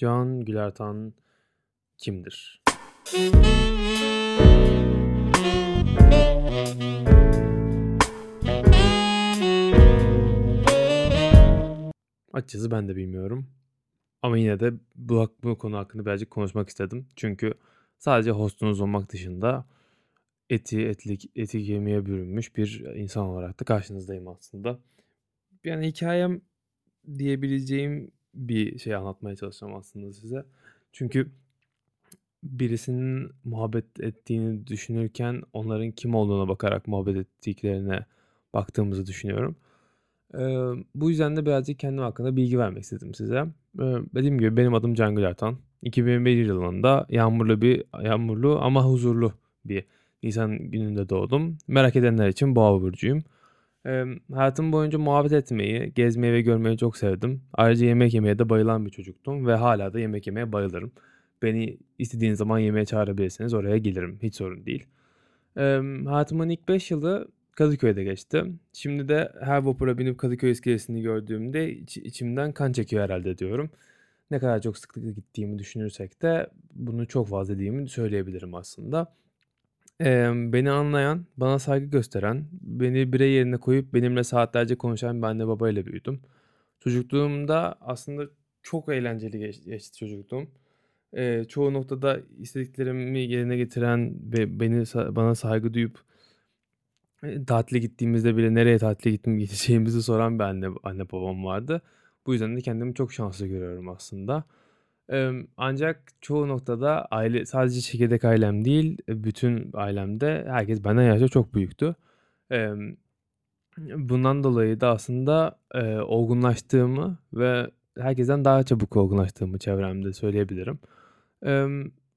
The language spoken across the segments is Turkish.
Can Gülertan kimdir? Açıkçası ben de bilmiyorum. Ama yine de bu, bu konu hakkında birazcık konuşmak istedim. Çünkü sadece hostunuz olmak dışında eti, etlik, eti kemiğe bürünmüş bir insan olarak da karşınızdayım aslında. Yani hikayem diyebileceğim bir şey anlatmaya çalışacağım aslında size. Çünkü birisinin muhabbet ettiğini düşünürken onların kim olduğuna bakarak muhabbet ettiklerine baktığımızı düşünüyorum. Eee, bu yüzden de birazcık kendim hakkında bilgi vermek istedim size. Eee, dediğim gibi benim adım Can Gülertan. 2001 yılında yağmurlu bir yağmurlu ama huzurlu bir Nisan gününde doğdum. Merak edenler için Boğa burcuyum. Eee, hayatım boyunca muhabbet etmeyi, gezmeyi ve görmeyi çok sevdim. Ayrıca yemek yemeye de bayılan bir çocuktum ve hala da yemek yemeye bayılırım. Beni istediğiniz zaman yemeğe çağırabilirsiniz, oraya gelirim. Hiç sorun değil. Emm, hayatımın ilk 5 yılı Kadıköy'de geçti. Şimdi de her vapura binip Kadıköy iskelesini gördüğümde iç içimden kan çekiyor herhalde diyorum. Ne kadar çok sıklıkla gittiğimi düşünürsek de bunu çok fazla dediğimi söyleyebilirim aslında. Emm, beni anlayan, bana saygı gösteren, beni birey yerine koyup benimle saatlerce konuşan bir anne babayla büyüdüm. Çocukluğumda aslında çok eğlenceli geç geçti çocukluğum. Eee, çoğu noktada istediklerimi yerine getiren ve beni bana saygı duyup Eee, tatile gittiğimizde bile nereye tatile gittim gideceğimizi soran bir anne anne babam vardı. Bu yüzden de kendimi çok şanslı görüyorum aslında. Ancak çoğu noktada aile sadece çekirdek ailem değil, eee, bütün ailemde herkes benden yaşça çok büyüktü. Bundan dolayı da aslında, eee, olgunlaştığımı ve herkesten daha çabuk olgunlaştığımı çevremde söyleyebilirim.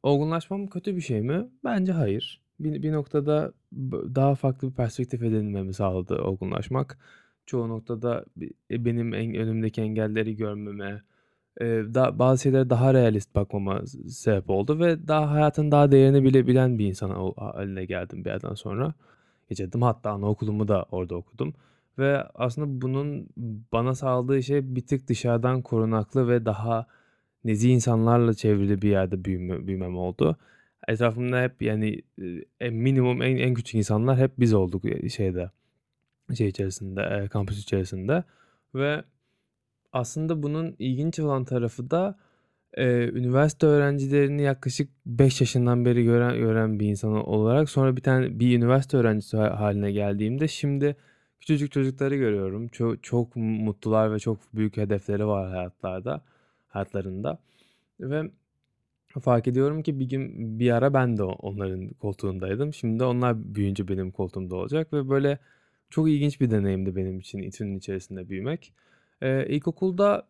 Olgunlaşmam kötü bir şey mi? Bence hayır. Bir bir noktada daha farklı bir perspektif edinmemi sağladı olgunlaşmak. Çoğu noktada eee, benim en önümdeki engelleri görmeme, da bazı şeylere daha realist bakmama sebep oldu ve daha hayatın daha değerini bilebilen bir insan o hâline geldim bir yerden sonra. Getirdim hatta anaokulumu da orada okudum ve aslında bunun bana sağladığı şey bir tık dışarıdan korunaklı ve daha nezih insanlarla çevrili bir yerde büyüme büyümem oldu. Etrafımda hep yani, en minimum en en küçük insanlar hep biz olduk, şeyde, şey içerisinde, kampüs içerisinde ve aslında bunun ilginç olan tarafı da, eee, üniversite öğrencilerini yaklaşık 5 yaşından beri gören gören bir insan olarak sonra bir tane bir üniversite öğrencisi hâ hâline geldiğimde şimdi küçücük çocukları görüyorum. Ço çok mutlular ve çok büyük hedefleri var hayatlarda hayatlarında ve fark ediyorum ki bir gün bir ara ben de onların koltuğundaydım. Şimdi onlar büyüyünce benim koltuğumda olacak ve böyle çok ilginç bir deneyimdi benim için İTÜ'nün içerisinde büyümek. Eee, ilkokulda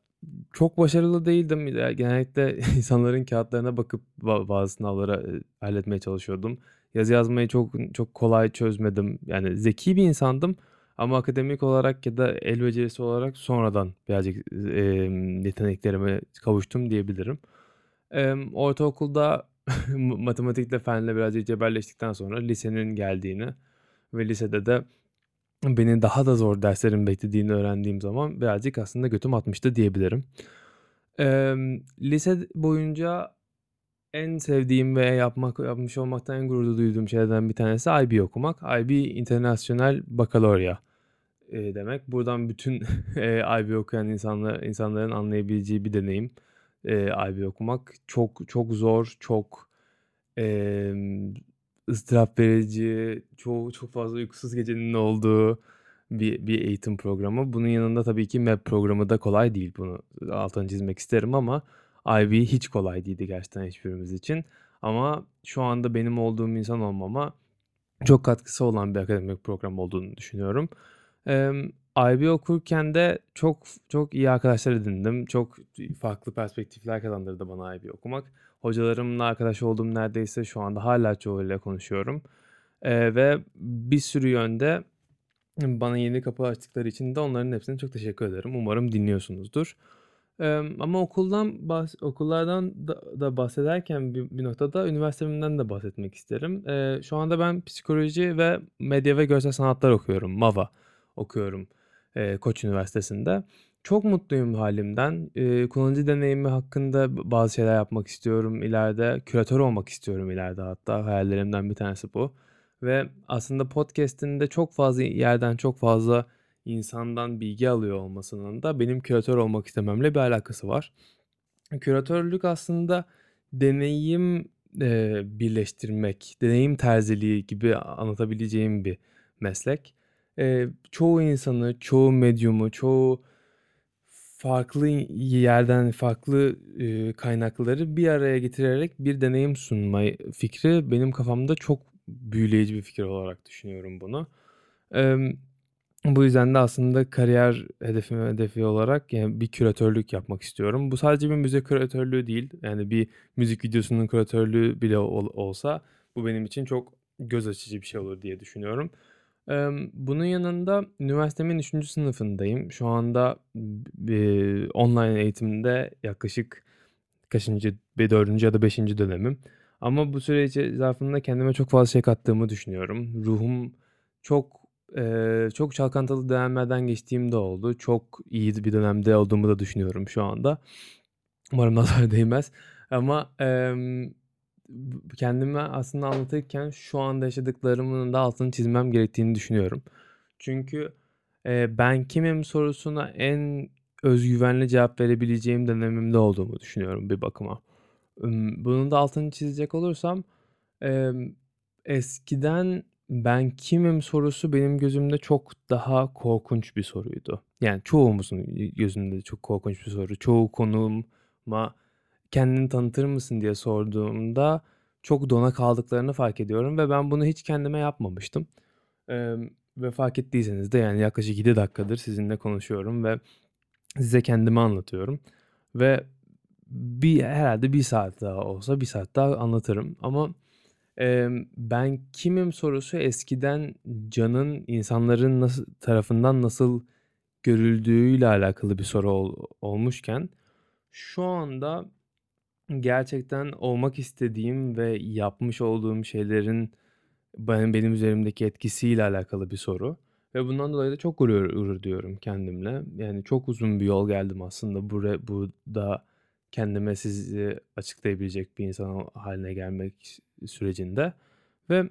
çok başarılı değildim. Eee, genellikle insanların kâğıtlarına bakıp ba bazı sınavları, halletmeye çalışıyordum. Yazı yazmayı çok çok kolay çözmedim. Yani zeki bir insandım ama akademik olarak ya da el becerisi olarak sonradan birazcık, emm, yeteneklerime kavuştum diyebilirim. Emm, ortaokulda ma matematikle fenle birazcık cebelleştikten sonra lisenin geldiğini ve lisede de beni daha da zor derslerin beklediğini öğrendiğim zaman birazcık aslında götüm atmıştı diyebilirim. Emm, lise boyunca en sevdiğim ve yapmak yapmış olmaktan en gurur duyduğum şeylerden bir tanesi IB okumak. IB International Baccalaureate, demek. Buradan bütün, eee, IB okuyan insanlar insanların anlayabileceği bir deneyim, eee, IB okumak. Çok çok zor, çok, emm, ıstırap verici, çoğu çok fazla uykusuz gecenin olduğu bir bir eğitim programı. Bunun yanında tabii ki MEP programı da kolay değil. Bunu altını çizmek isterim ama IB hiç kolay değildi gerçekten hiçbirimiz için. Ama şu anda benim olduğum insan olmama çok katkısı olan bir akademik program olduğunu düşünüyorum. Emm, IB okurken de çok çok iyi arkadaşlar edindim. Çok farklı perspektifler kazandırdı bana IB okumak. Hocalarımla arkadaş olduğum neredeyse şu anda hâlâ çoğuyla konuşuyorum, eee, ve bir sürü yönde bana yeni kapı açtıkları için de onların hepsine çok teşekkür ederim. Umarım dinliyorsunuzdur. Emm, ama okuldan bahs okullardan da da bahsederken bir bir noktada üniversitemden de bahsetmek isterim. Eee, şu anda ben psikoloji ve medya ve görsel sanatlar okuyorum. MAVA okuyorum, eee, Koç Üniversitesi'nde. Çok mutluyum hâlimden. Eee, kullanıcı deneyimi hakkında bazı şeyler yapmak istiyorum ileride. Küratör olmak istiyorum ileride hatta. Hayallerimden bir tanesi bu ve aslında podcast'in de çok fazla yerden, çok fazla insandan bilgi alıyor olmasının da benim küratör olmak istememle bir alakası var. Küratörlük aslında deneyim, eee, birleştirmek, deneyim terziliği gibi anlatabileceğim bir meslek. Eee, çoğu insanı, çoğu medyumu, çoğu farklı yerden, farklı, eee, kaynakları bir araya getirerek bir deneyim sunma fikri benim kafamda çok büyüleyici bir fikir olarak düşünüyorum bunu. Emm, bu yüzden de aslında kariyer hedefim hedefi olarak, yani, bir küratörlük yapmak istiyorum. Bu sadece bir müzik küratörlüğü değil, yani, bir müzik videosunun küratörlüğü bile ol olsa bu benim için çok göz açıcı bir şey olur diye düşünüyorum. Bunun yanında üniversitemin 3. sınıfındayım. Şu anda b online eğitimde yaklaşık kaçıncı, be 4'üncü ya da 5'inci dönemim ama bu süre içi zarfında kendime çok fazla şey kattığımı düşünüyorum. Ruhum çok, çok çalkantılı dönemlerden geçtiğim de oldu. Çok iyi bir dönemde olduğumu da düşünüyorum şu anda. Umarım nazar değmez ama, b kendimi aslında anlatırken şu anda yaşadıklarımın da altını çizmem gerektiğini düşünüyorum. Çünkü, eee, "Ben kimim?" sorusuna en öz güvenli cevap verebileceğim dönemimde olduğumu düşünüyorum bir bakıma. Bunun da altını çizecek olursam, emm, eskiden "Ben kimim?" sorusu benim gözümde çok daha korkunç bir soruydu. Yani çoğumuzun gözünde çok korkunç bir soru. Çoğu konuğuma "Kendini tanıtır mısın?" diye sorduğumda çok dona kaldıklarını fark ediyorum ve ben bunu hiç kendime yapmamıştım. Emm, ve fark ettiyseniz de, yani, yaklaşık 7 dakikadır sizinle konuşuyorum ve size kendimi anlatıyorum ve bir herhâlde 1 saat daha olsa 1 saat daha anlatırım ama, emm, "Ben kimim?" sorusu eskiden canın insanların nasıl tarafından nasıl görüldüğüyle alakalı bir soru ol olmuşken şu anda gerçekten olmak istediğim ve yapmış olduğum şeylerin ben benim üzerimdeki etkisiyle alakalı bir soru ve bundan dolayı da çok gurur gurur duyuyorum kendimle. Yani çok uzun bir yol geldim aslında bura burada kendime sizi açıklayabilecek bir insan hâline gelmek sürecinde ve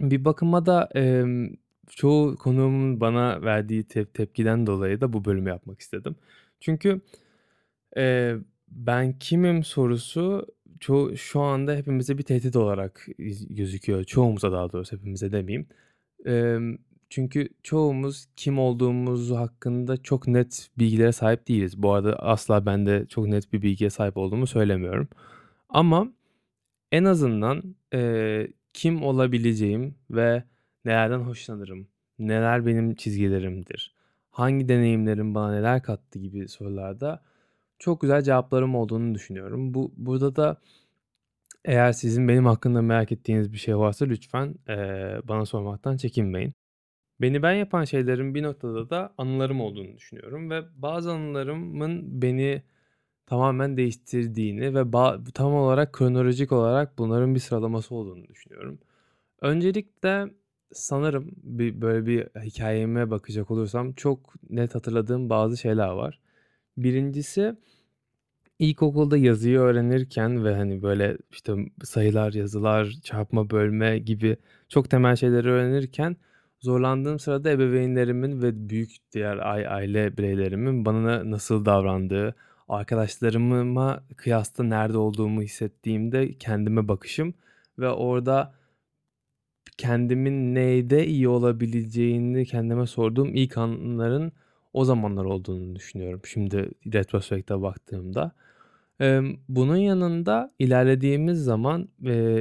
bir bakıma da, emm, çoğu konuğumun bana verdiği tep tepkiden dolayı da bu bölümü yapmak istedim. Çünkü, eee, "Ben kimim?" sorusu çoğu şu anda hepimize bir tehdit olarak gözüküyor. Çoğumuza daha doğrusu, hepimize demeyeyim. Emm, çünkü çoğumuz kim olduğumuz hakkında çok net bilgilere sahip değiliz. Bu arada asla ben de çok net bir bilgiye sahip olduğumu söylemiyorum ama en azından, eee, kim olabileceğim ve nelerden hoşlanırım, neler benim çizgilerimdir, hangi deneyimlerim bana neler kattı gibi sorularda çok güzel cevaplarım olduğunu düşünüyorum. Bu burada da eğer sizin benim hakkında merak ettiğiniz bir şey varsa lütfen, eee, bana sormaktan çekinmeyin. Beni ben yapan şeylerin bir noktada da anılarım olduğunu düşünüyorum ve bazı anılarımın beni tamamen değiştirdiğini ve tam olarak kronolojik olarak bunların bir sıralaması olduğunu düşünüyorum. Öncelikle sanırım bir, böyle, bir hikâyeme bakacak olursam çok net hatırladığım bazı şeyler var. 1'incisi ilkokulda yazıyı öğrenirken ve, hani, böyle, işte, sayılar, yazılar, çarpma, bölme gibi çok temel şeyleri öğrenirken zorlandığım sırada ebeveynlerimin ve büyük diğer ai aile bireylerimin bana nasıl davrandığı, arkadaşlarıma kıyasla nerede olduğumu hissettiğimde kendime bakışım ve orada kendimin neyde iyi olabileceğini kendime sorduğum ilk anların o zamanlar olduğunu düşünüyorum şimdi retrospekte baktığımda. Bunun yanında ilerlediğimiz zaman,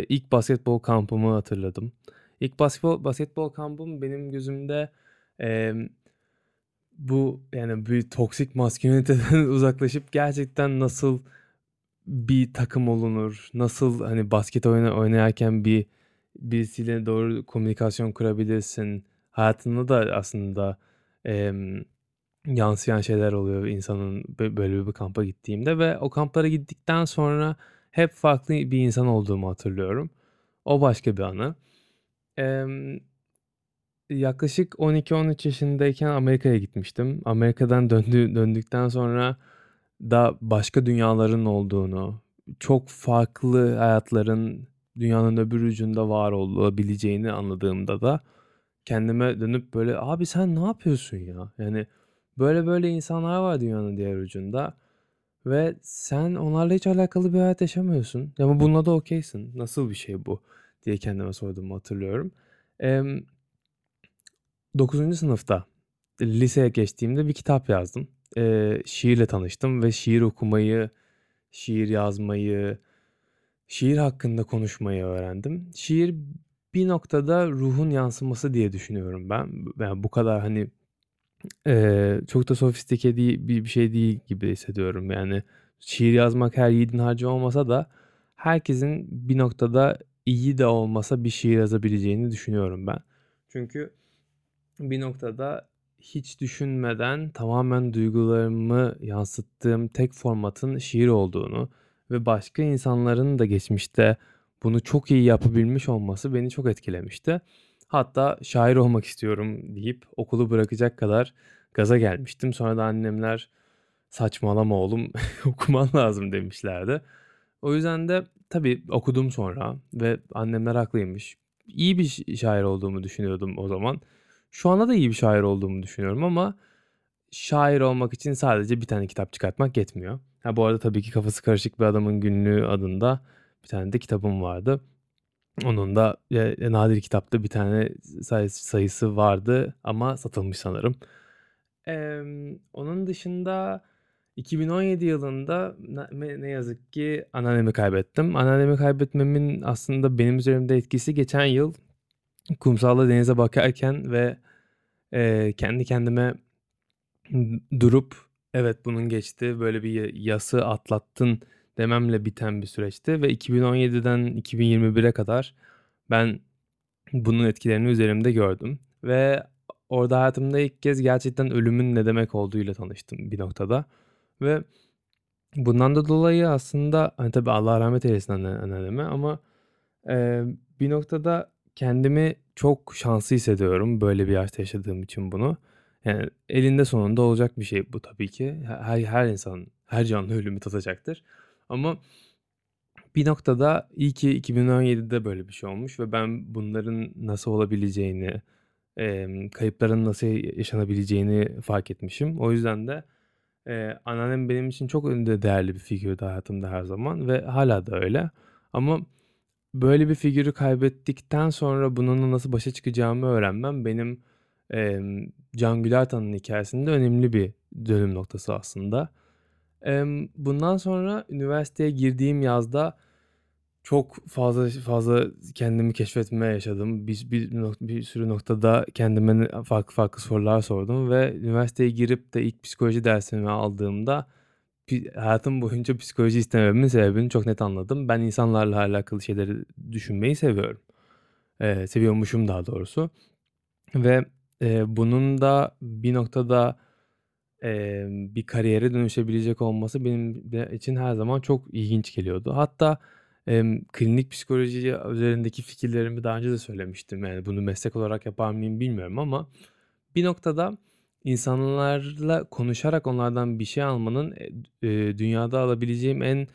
ilk basketbol kampımı hatırladım. İlk basketbol basketbol kampım benim gözümde, bu, yani, bir toksik masküliniteden uzaklaşıp gerçekten nasıl bir takım olunur, nasıl, hani, basket oyna oynarken bir birisiyle doğru komünikasyon kurabilirsin, hayatında da aslında, yansıyan şeyler oluyor insanın bö böyle bir kampa gittiğimde ve o kamplara gittikten sonra hep farklı bir insan olduğumu hatırlıyorum. O başka bir anı. Emm Yaklaşık 12-13 yaşındayken Amerika'ya gitmiştim. Amerika'dan döndü döndükten sonra da başka dünyaların olduğunu, çok farklı hayatların dünyanın öbür ucunda var olabileceğini anladığımda da kendime dönüp böyle abi sen ne yapıyorsun ya? Yani böyle böyle insanlar var dünyanın diğer ucunda ve sen onlarla hiç alakalı bir hayat yaşamıyorsun. Ama bununla da okeysin. Nasıl bir şey bu diye kendime sorduğumu hatırlıyorum. Em, 9. sınıfta liseye geçtiğimde bir kitap yazdım. Eee, şiirle tanıştım ve şiir okumayı, şiir yazmayı, şiir hakkında konuşmayı öğrendim. Şiir bir noktada ruhun yansıması diye düşünüyorum ben. Yani bu kadar hani eee, çok da sofistike değil, bir, bir şey değil gibi hissediyorum. Yani şiir yazmak her yiğidin harcı olmasa da herkesin bir noktada iyi de olmasa bir şiir yazabileceğini düşünüyorum ben. Çünkü bir noktada hiç düşünmeden tamamen duygularımı yansıttığım tek formatın şiir olduğunu ve başka insanların da geçmişte bunu çok iyi yapabilmiş olması beni çok etkilemişti. Hatta şair olmak istiyorum deyip okulu bırakacak kadar gaza gelmiştim. Sonra da annemler saçmalama oğlum okuman lazım demişlerdi. O yüzden de tabii okudum sonra ve annemler haklıymış. İyi bir şair olduğumu düşünüyordum o zaman. Şu anda da iyi bir şair olduğumu düşünüyorum ama şair olmak için sadece bir tane kitap çıkartmak yetmiyor. Ha, bu arada tabii ki kafası karışık bir adamın günlüğü adında bir tane de kitabım vardı. Onun da e, nadir kitapta bir tane sayısı, vardı ama satılmış sanırım. Ee, onun dışında 2017 yılında ne yazık ki anneannemi kaybettim. Anneannemi kaybetmemin aslında benim üzerimde etkisi geçen yıl kumsalda denize bakarken ve e, kendi kendime durup evet bunun geçti böyle bir yası atlattın dememle biten bir süreçti ve 2017'den 2021'e kadar ben bunun etkilerini üzerimde gördüm ve orada hayatımda ilk kez gerçekten ölümün ne demek olduğuyla tanıştım bir noktada ve bundan da dolayı aslında hani tabii Allah rahmet eylesin anneanneme ama e, bir noktada kendimi çok şanslı hissediyorum böyle bir yaşta yaşadığım için bunu. Yani elinde sonunda olacak bir şey bu tabii ki. Her, her insan, her canlı ölümü tadacaktır. Ama bir noktada iyi ki 2017'de böyle bir şey olmuş ve ben bunların nasıl olabileceğini, kayıpların nasıl yaşanabileceğini fark etmişim. O yüzden de e, anneannem benim için çok önde değerli bir figürdü hayatımda her zaman ve hala da öyle. Ama böyle bir figürü kaybettikten sonra bununla nasıl başa çıkacağımı öğrenmem benim emm, Can Gülertan'ın hikâyesinde önemli bir dönüm noktası aslında. Bundan sonra üniversiteye girdiğim yazda çok fazla fazla kendimi keşfetme yaşadım. Bir bir bir sürü noktada kendime farklı farklı sorular sordum ve üniversiteye girip de ilk psikoloji dersimi aldığımda hayatım boyunca psikoloji istemememin sebebini çok net anladım. Ben insanlarla alakalı şeyleri düşünmeyi seviyorum. Eee, seviyormuşum daha doğrusu ve, eee, bunun da bir noktada, emm, bir kariyere dönüşebilecek olması benim için her zaman çok ilginç geliyordu. Hatta, emm, klinik psikoloji üzerindeki fikirlerimi daha önce de söylemiştim. Yani bunu meslek olarak yapar mıyım bilmiyorum ama bir noktada İnsanlarla konuşarak onlardan bir şey almanın, eee, dünyada alabileceğim en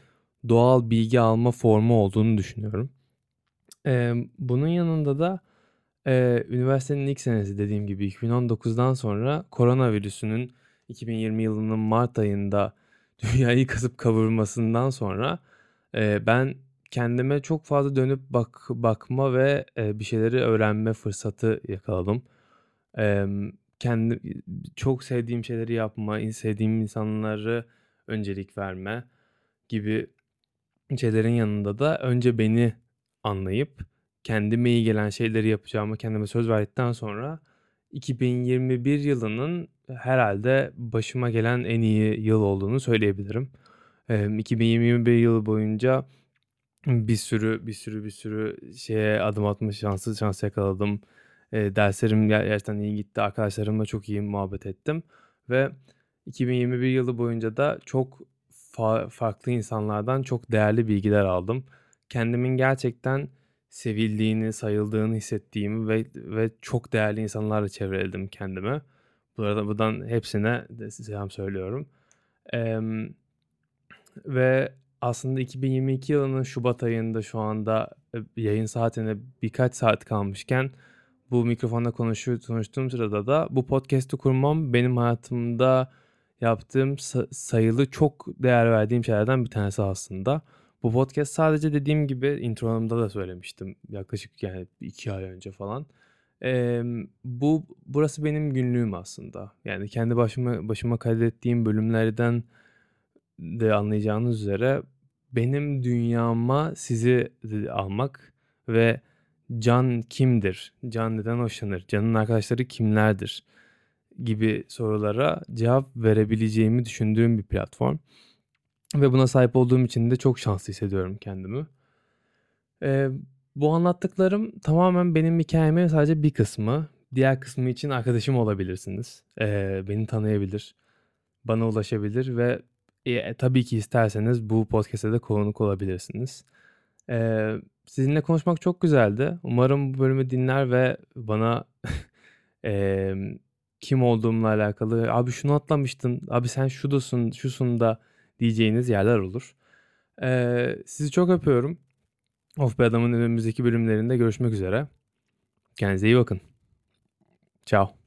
doğal bilgi alma formu olduğunu düşünüyorum. Emm, bunun yanında da, eee, üniversitenin ilk senesi dediğim gibi 2019'dan sonra koronavirüsünün 2020 yılının mart ayında dünyayı kasıp kavurmasından sonra, eee, ben kendime çok fazla dönüp bak bakma ve, eee, bir şeyleri öğrenme fırsatı yakaladım. Emm kendi çok sevdiğim şeyleri yapma, sevdiğim insanları öncelik verme gibi şeylerin yanında da önce beni anlayıp kendime iyi gelen şeyleri yapacağımı kendime söz verdikten sonra 2021 yılının herhalde başıma gelen en iyi yıl olduğunu söyleyebilirim. Emm, 2021 yılı boyunca bir sürü, bir sürü, bir sürü şeye adım atma şansı şans yakaladım. Derslerim gerçekten iyi gitti. Arkadaşlarımla çok iyi muhabbet ettim ve 2021 yılı boyunca da çok fa farklı insanlardan çok değerli bilgiler aldım. Kendimin gerçekten sevildiğini, sayıldığını hissettiğimi ve ve çok değerli insanlarla çevreledim kendimi. Bu arada buradan hepsine de selam söylüyorum. Emm, ve aslında 2022 yılının şubat ayında şu anda, eee, yayın saatine birkaç saat kalmışken bu mikrofonda konuşu konuştuğum sırada da bu podcast'i kurmam benim hayatımda yaptığım sa sayılı çok değer verdiğim şeylerden bir tanesi aslında. Bu podcast sadece dediğim gibi intro'mda da söylemiştim yaklaşık yani 2 ay önce falan. Emm, bu burası benim günlüğüm aslında. Yani kendi başıma başıma kaydettiğim bölümlerden de anlayacağınız üzere benim dünyama sizi almak ve Can kimdir? Can neden hoşlanır? Can'ın arkadaşları kimlerdir? Gibi sorulara cevap verebileceğimi düşündüğüm bir platform. Ve buna sahip olduğum için de çok şanslı hissediyorum kendimi. Eee, bu anlattıklarım tamamen benim hikâyemin sadece bir kısmı. Diğer kısmı için arkadaşım olabilirsiniz. Eee, beni tanıyabilir, bana ulaşabilir ve, eee, tabii ki isterseniz bu podcast'e de konuk olabilirsiniz. Eee, sizinle konuşmak çok güzeldi. Umarım bu bölümü dinler ve bana, emm, kim olduğumla alakalı, "Abi şunu atlamıştın, abi sen şudusun, şusun da." Diyeceğiniz yerler olur. Eee, sizi çok öpüyorum. Of Be Adam'ın önümüzdeki bölümlerinde görüşmek üzere. Kendinize iyi bakın. Ciao.